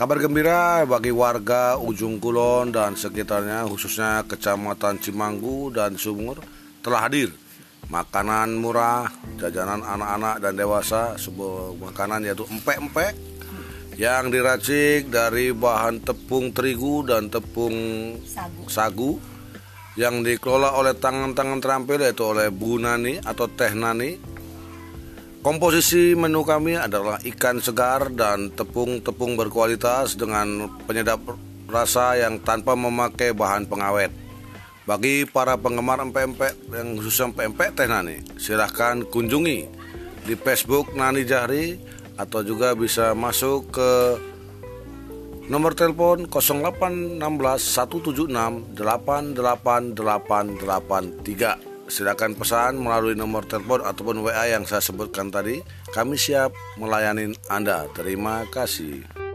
Kabar gembira bagi warga Ujung Kulon dan sekitarnya khususnya Kecamatan Cimanggu dan Sumur telah hadir makanan murah, jajanan anak-anak dan dewasa, sebuah makanan yaitu empek-empek yang diracik dari bahan tepung terigu dan tepung sagu. sagu yang dikelola oleh tangan-tangan terampil yaitu oleh Bu Nani atau Teh Nani. Komposisi menu kami adalah ikan segar dan tepung-tepung berkualitas dengan penyedap rasa yang tanpa memakai bahan pengawet. Bagi para penggemar empek-empek yang khusus empek-empek Teh Nani, silahkan kunjungi di Facebook Nani Jahri atau juga bisa masuk ke Nomor telepon 0816 176 88883. Silakan pesan melalui nomor telepon ataupun WA yang saya sebutkan tadi. Kami siap melayani Anda. Terima kasih.